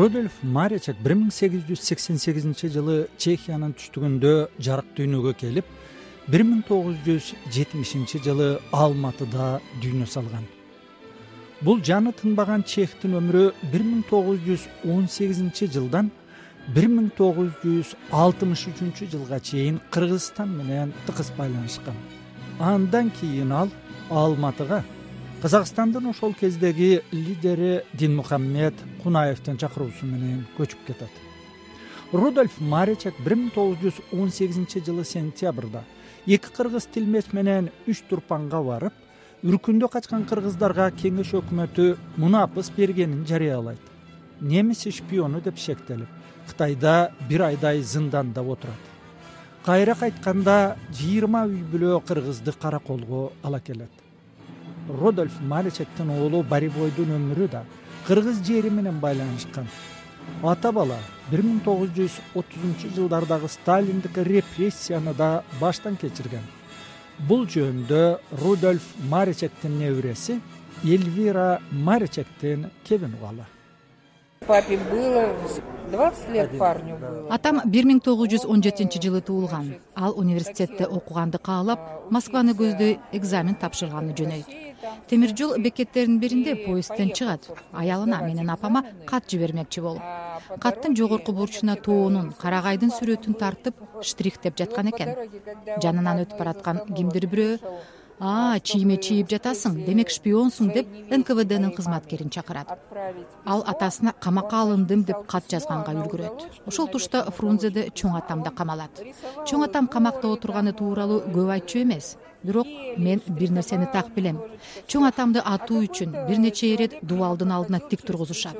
рудольф маречек бир миң сегиз жүз сексен сегизинчи жылы чехиянын түштүгүндө жарык дүйнөгө келип бир миң тогуз жүз жетимишинчи жылы алматыда дүйнө салган. Бул жаны тынбаган чехтин өмүрү бир миң тогуз жүз он сегизинчи жылдан бир миң тогуз жүз алтымыш үчүнчү жылга чейин кыргызстан менен тыгыз байланышкан. Андан кийин ал алматыга казакстандын ошол кездеги лидери динмухаммед кунаевдин чакыруусу менен көчүп кетет. Рудольф маречек бир миң тогуз жүз он сегизинчи жылы сентябрда эки кыргыз тилмеч менен үч турпанга барып үркүндө качкан кыргыздарга кеңеш өкмөтү мунапыс бергенин жарыялайт. Немис шпиону деп шектелип кытайда бир айдай зынданда отурат. Кайра кайтканда жыйырма үй бүлө кыргызды караколго ала келет рудольф малечектин уулу боревойдун өмүрү да кыргыз жери менен байланышкан ата бала бир миң тогуз жүз отузунчу жылдардагы сталиндик репрессияны да баштан кечирген бул жөнүндө рудольф маречектин небереси эльвира маречектен кебин угалы папе было двадцать лет парню было. Атам бир миң тогуз жүз он жетинчи жылы туулган. Ал университетте окуганды каалап москваны көздөй экзамен тапшырганы жөнөйт темир жол бекеттеринин биринде поездден чыгат. аялына менин апама кат жибермекчи болуп каттын жогорку бурчуна тоонун карагайдын сүрөтүн тартып штрихтеп жаткан экен. жанынан өтүп бараткан кимдир бирөө чийиме чийип жатасың демек шпионсуң деп нквднын кызматкерин чакырат. Ал атасына камакка алындым деп кат жазганга үлгүрөт. Ошол тушта фрунзеде чоң атам да камалат. Чоң атам камакта отурганы тууралуу көп айтчу эмес. Бирок мен бир нерсени так билем. Чоң атамды атуу үчүн бир нече ирет дубалдын алдына тик тургузушат.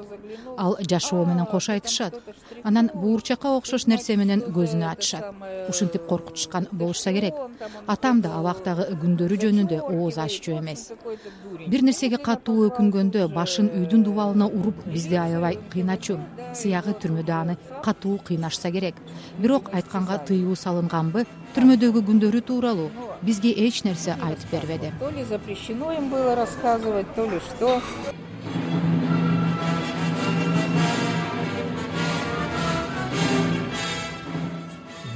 Ал жашоо менен кош айтышат анан буурчакка окшош нерсе менен көзүнө ачышат ушинтип коркутушкан болушса керек. Атам да абактагы күндөрү жөнүндө ооз аччу эмес. Бир нерсеге катуу өкүнгөндө башын үйдүн дубалына уруп бизди аябай кыйначу. Сыягы түрмөдө аны катуу кыйнашса керек. Бирок айтканга тыюу салынганбы түрмөдөгү күндөрү тууралуу. Бизге эч нерсе айтып бербеди то ли запрещено им было рассказывать то ли что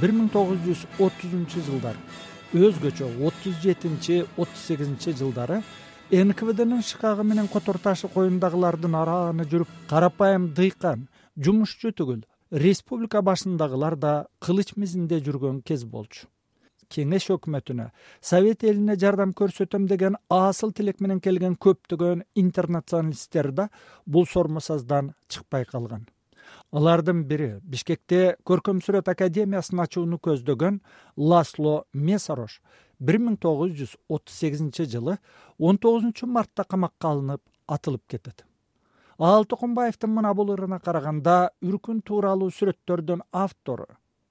бир миң тогуз жүз отузунчу жылдар өзгөчө отуз жетинчи отуз сегизинчи жылдары нквднын шкагы менен котор ташы коюндагылардын арааны жүрүп карапайым дыйкан жумушчу түгүл республика башындагылар да кылыч мизинде жүргөн кез болчу. Кеңеш өкмөтүнө совет элине жардам көрсөтөм деген асыл тилек менен келген көптөгөн интернационалисттер да бул сормосаздан чыкпай калган алардын бири бишкекте көркөм сүрөт академиясын ачууну көздөгөн ласло месарош бир миң тогуз жүз отуз сегизинчи жылы он тогузунчу мартта камакка алынып атылып кетет. Ал токомбаевдин мына бул ырына караганда үркүн тууралуу сүрөттөрдүн автору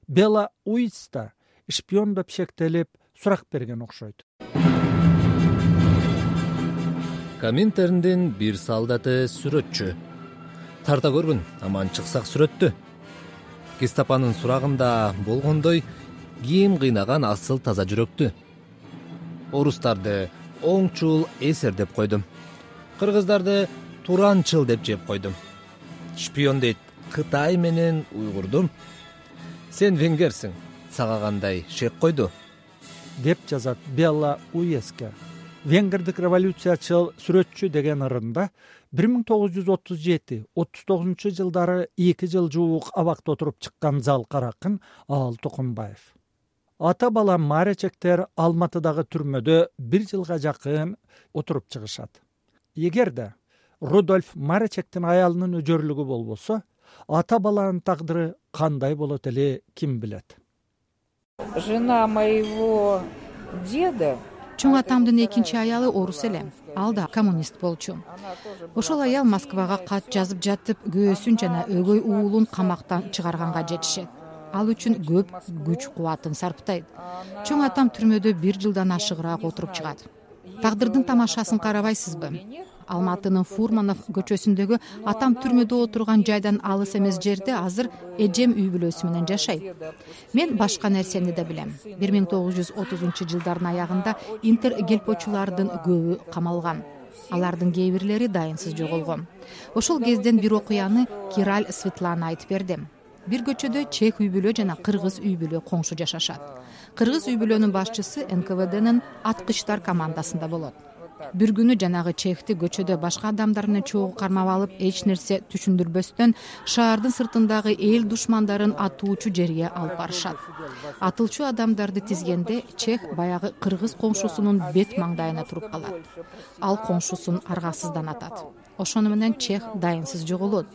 бела уис да шпион деп шектелип сурак берген окшойт. Коминтерндин бир солдаты сүрөтчү тарта көргүн аман чыксак сүрөттү. Гестапонун сурагында болгондой ким кыйнаган асыл таза жүрөктү. Орустарды оңчул эсер деп койдум. Кыргыздарды туранчыл деп жеп койдум. Шпион дейт кытай менен уйгурду сен венгерсиң сага кандай шек койду? Деп жазат белла уеске венгрдик революциячыл сүрөтчү деген ырында бир миң тогуз жүз отуз жети отуз тогузунчу жылдары эки жыл жуук абакта отуруп чыккан залкар акын аал токомбаев ата бала маречектер алматыдагы түрмөдө бир жылга жакын отуруп чыгышат. Эгерде рудольф маречектин аялынын өжөрлүгү болбосо ата баланын тагдыры кандай болот эле ким билет? Жена моего деда чоң атамдын экинчи аялы орус эле ал да коммунист болчу. Ошол аял москвага кат жазып жатып күйөөсүн жана өгөй уулун камактан чыгарганга жетишет. Ал үчүн көп күч кубатын сарптайт. Чоң атам түрмөдө бир жылдан ашыгыраак отуруп чыгат. Тагдырдын тамашасын карабайсызбы алматынын фурманов көчөсүндөгү атам түрмөдө отурган жайдан алыс эмес жерде азыр эжем үй бүлөсү менен жашайт мен башка нерсени да билем. Бир миң тогуз жүз отузунчу жылдардын аягында интер гелпочулардын көбү камалган. Алардын кээ бирлери дайынсыз жоголгон. Ошол кезден бир окуяны кираль светлана айтып берди бир көчөдө чех үй бүлө жана кыргыз үй бүлө коңшу жашашат. Кыргыз үй бүлөнүн башчысы нквднын аткычтар командасында болот бир күнү жанагы чехти көчөдө башка адамдар менен чогуу кармап алып эч нерсе түшүндүрбөстөн шаардын сыртындагы эл душмандарын атуучу жерге алып барышат. Атылчу адамдарды тизгенде чех баягы кыргыз коңшусунун бет маңдайына туруп калат. Ал коңшусун аргасыздан атат. Ошону менен чех дайынсыз жоголот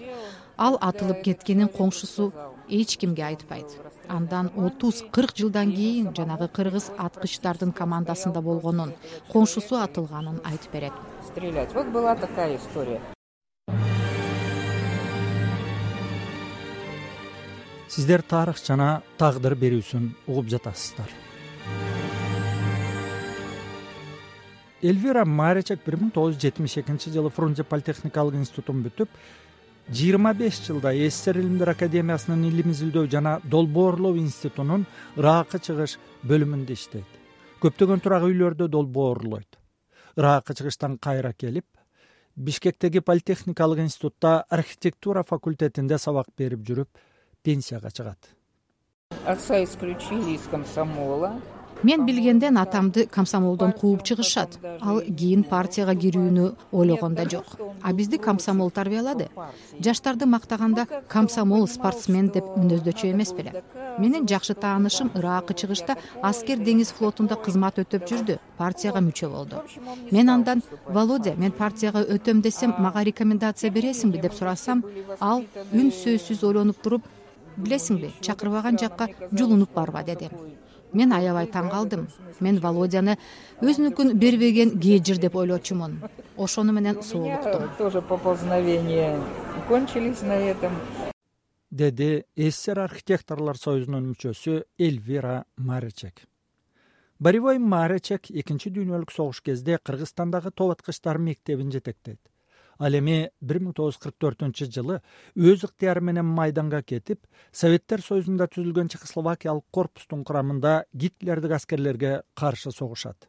ал атылып кеткенин коңшусу эч кимге айтпайт. Андан отуз кырк жылдан кийин жанагы кыргыз аткычтардын командасында болгонун коңшусу атылганын айтып берет. Стрелять. Вот была такая история. Сиздер тарых жана тагдыр берүүсүн угуп жатасыздар. Эльвира маречек бир миң тогуз жүз жетимиш экинчи жылы фрунзе политехникалык институтун бүтүп жыйырма беш жылда ссср илимдер академиясынын илим изилдөө жана долбоорлоо институтунун ыракы чыгыш бөлүмүндө иштейт. Көптөгөн турак үйлөрдө долбоорлойт. Ыракы чыгыштан кайра келип бишкектеги политехникалык институтта архитектура факультетинде сабак берип жүрүп пенсияга чыгат. Отца исключили из комсомола мен билгенден атамды комсомолдон кууп чыгышат. Ал кийин партияга кирүүнү ойлогон да жок. А бизди комсомол тарбиялады. Жаштарды мактаганда комсомол спортсмен деп мүнөздөчү эмес беле. Менин жакшы таанышым ыракы чыгышта аскер деңиз флотунда кызмат өтөп жүрдү партияга мүчө болду. Мен андан володя мен партияга өтөм десем мага рекомендация бересиңби? деп сурасам ал үн сөзсүз ойлонуп туруп билесиңби чакырбаган жакка жулунуп барба деди мен аябай таң калдым. Мен володяны өзүнүкүн бербеген кежир деп ойлочумун. Ошону менен соолуктум. тоже поползновения кончились на этом. Деди ссср архитекторлор союзунун мүчөсү эльвира маречек боревой маречек экинчи дүйнөлүк согуш кезде кыргызстандагы топ аткычтар мектебин жетектейт ал эми бир миң тогуз жүз кырк төртүнчү жылы өз ыктыяры менен майданга кетип советтер союзунда түзүлгөн чехословакиялык корпустун курамында гитлердик аскерлерге каршы согушат.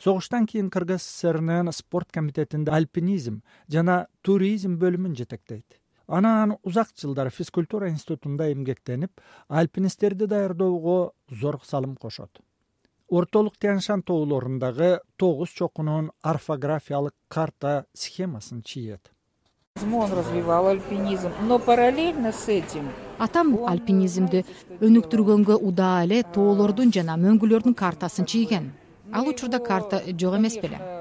Согуштан кийин кыргыз ссрнын спорт комитетинде альпинизм жана туризм бөлүмүн жетектейт. Анан узак жылдар физкультура институтунда эмгектенип альпинисттерди даярдоого зор салым кошот ортолук тянь шань тоолорундагы тогуз чокунун орфографиялык карта схемасын чийет. Он развивал альпинизм но параллельно с этим атам альпинизмди өнүктүргөнгө удаа эле тоолордун жана мөңгүлөрдүн картасын чийген. Ал учурда карта жок эмес беле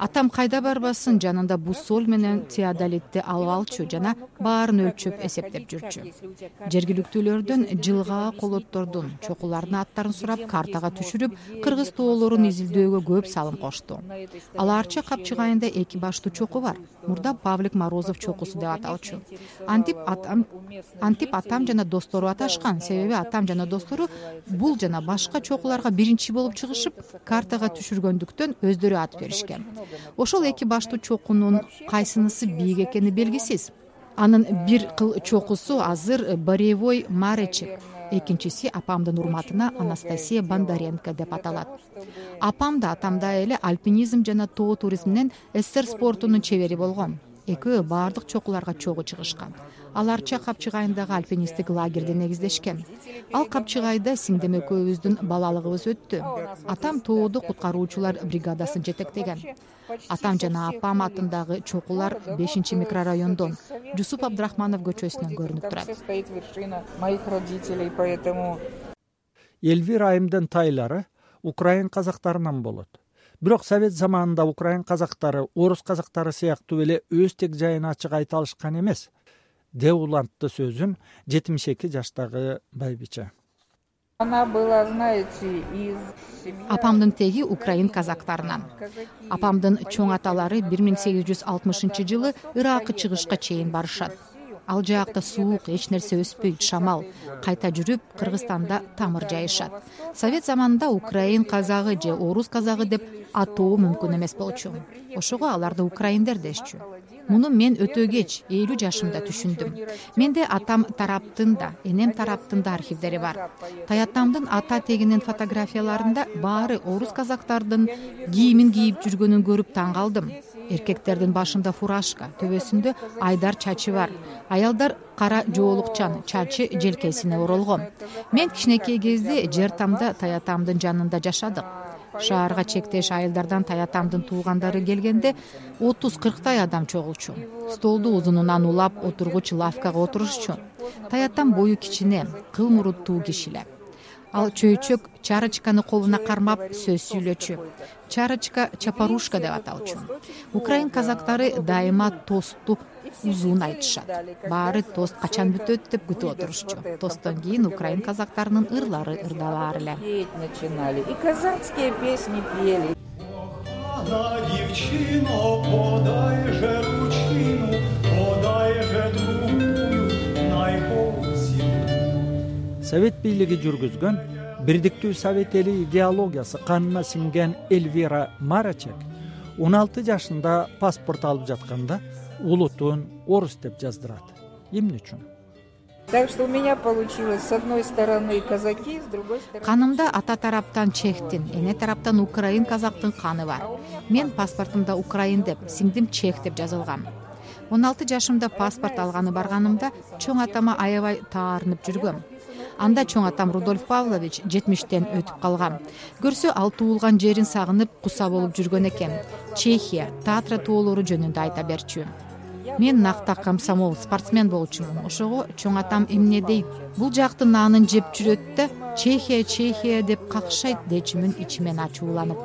атам кайда барбасын жанында буссоль менен теодолитти алып алчу жана баарын өлчөп эсептеп жүрчү. Жергиликтүүлөрдөн жылгаа колоттордун чокулардын аттарын сурап картага түшүрүп кыргыз тоолорун изилдөөгө көп салым кошту ал арча капчыгайында эки баштуу чоку бар. Мурда павлик морозов чокусу деп аталчу. Антип атам антип атам жана достору аташкан. Себеби атам жана достору бул жана башка чокуларга биринчи болуп чыгышып картага түшүргөндүктөн өздөрү ат беришкен ошол эки баштуу чокунун кайсынысы бийик экени белгисиз. Анын бир кыл чокусу азыр боревой маречек экинчиси апамдын урматына анастасия бондаренко деп аталат. Апам да атамдай эле альпинизм жана тоо туризминен ссср спортунун чебери болгон экөө баардык чокуларга чогуу чыгышкан. Ал арча капчыгайындагы альпинисттик лагерьди негиздешкен. Ал капчыгайда сиңдим экөөбүздүн балалыгыбыз өттү. Атам тоодо куткаруучулар бригадасын жетектеген. Атам жана апам атындагы чокулар бешинчи микрорайондон жусуп абдрахманов көчөсүнөн көрүнүп турат. Стоит вершина моих родителей поэтому эльвира айымдын тайлары украин казактарынан болот бирок совет заманында украин казактары орус казактары сыяктуу эле өз тег жайын ачык айта алышкан эмес. Деп улантты сөзүн жетимиш эки жаштагы байбиче. Она была знаете из апамдын теги украин казактарынан. Апамдын чоң аталары бир миң сегиз жүз алтымышынчы жылы ыракы чыгышка чейин барышат ал жакта суук эч нерсе өспөйт шамал. Кайта жүрүп кыргызстанда тамыр жайышат. Совет заманында украин казагы же орус казагы деп атоо мүмкүн эмес болчу. Ошого аларды украиндер дешчү. Муну мен өтө кеч элүү жашымда түшүндүм. Менде атам тараптын да энем тараптын да архивдери бар. Таятамдын ата тегинин фотографияларында баары орус казактардын кийимин кийип жүргөнүн көрүп таң калдым эркектердин башында фуражка төбөсүндө айдар чачы бар. Аялдар кара жоолукчан чачы желкесине оролгон. Мен кичинекей кезде жер тамда таятамдын жанында жашадык шаарга чектеш айылдардан таятамдын туугандары келгенде отуз кырктай адам чогулчу. Столду узунунан улап отургуч лавкага отурушчу. Таятам бою кичине кыл муруттуу киши эле ал чөйчөк чарочканы колуна кармап сөз сүйлөчү. Чарочка чапорушка деп аталчу. Украин казактары дайыма тостту узун айтышат. Баары тост качан бүтөт деп күтүп отурушчу. Тосттон кийин украин казактарынын ырлары ырдалаар эле. Начинали. И казацкие песни пели. Девчино подай же ручину совет бийлиги жүргүзгөн бирдиктүү совет эли идеологиясы канына сиңген эльвира марачек он алты жашында паспорт алып жатканда улутун орус деп жаздырат. Эмне үчүн? Так что у меня получилось с одной стороны казаки с другой стороны канымда ата тараптан чехтин эне тараптан украин казактын каны бар. Мен паспортумда украин деп сиңдим чех деп жазылган. Он алты жашымда паспорт алганы барганымда чоң атама аябай таарынып жүргөм анда чоң атам рудольф павлович жетимиштен өтүп калган. Көрсө ал туулган жерин сагынып куса болуп жүргөн экен. Чехия татра тоолору жөнүндө айта берчү. Мен накта комсомол спортсмен болчумун. Ошого чоң атам эмне дейт? Бул жактын наанын жеп жүрөт да чехия чехия деп какшайт дечүмүн ичимен ачууланып.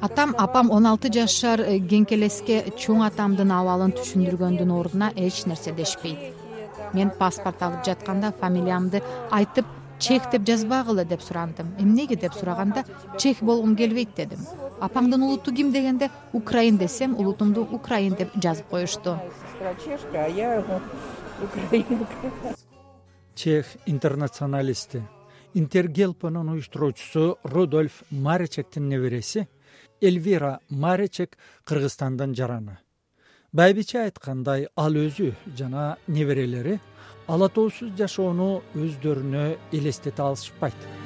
Атам апам он алты жашар э, кеңкелеске чоң атамдын абалын түшүндүргөндүн ордуна эч нерсе дешпейт мен паспорт алып жатканда фамилиямды айтып чех деп жазбагыла деп сурандым. Эмнеге деп сураганда чех болгум келбейт дедим. Апаңдын улуту ким дегенде украин десем улутумду украин деп жазып коюшту. Сестра чешка а я украинка. Чех интернационалисти интергелпонун уюштуруучусу рудольф маречектин небереси эльвира маречек кыргызстандан жараны байбиче айткандай ал өзү жана неберелери ала тоосуз жашоону өздөрүнө элестете алышпайт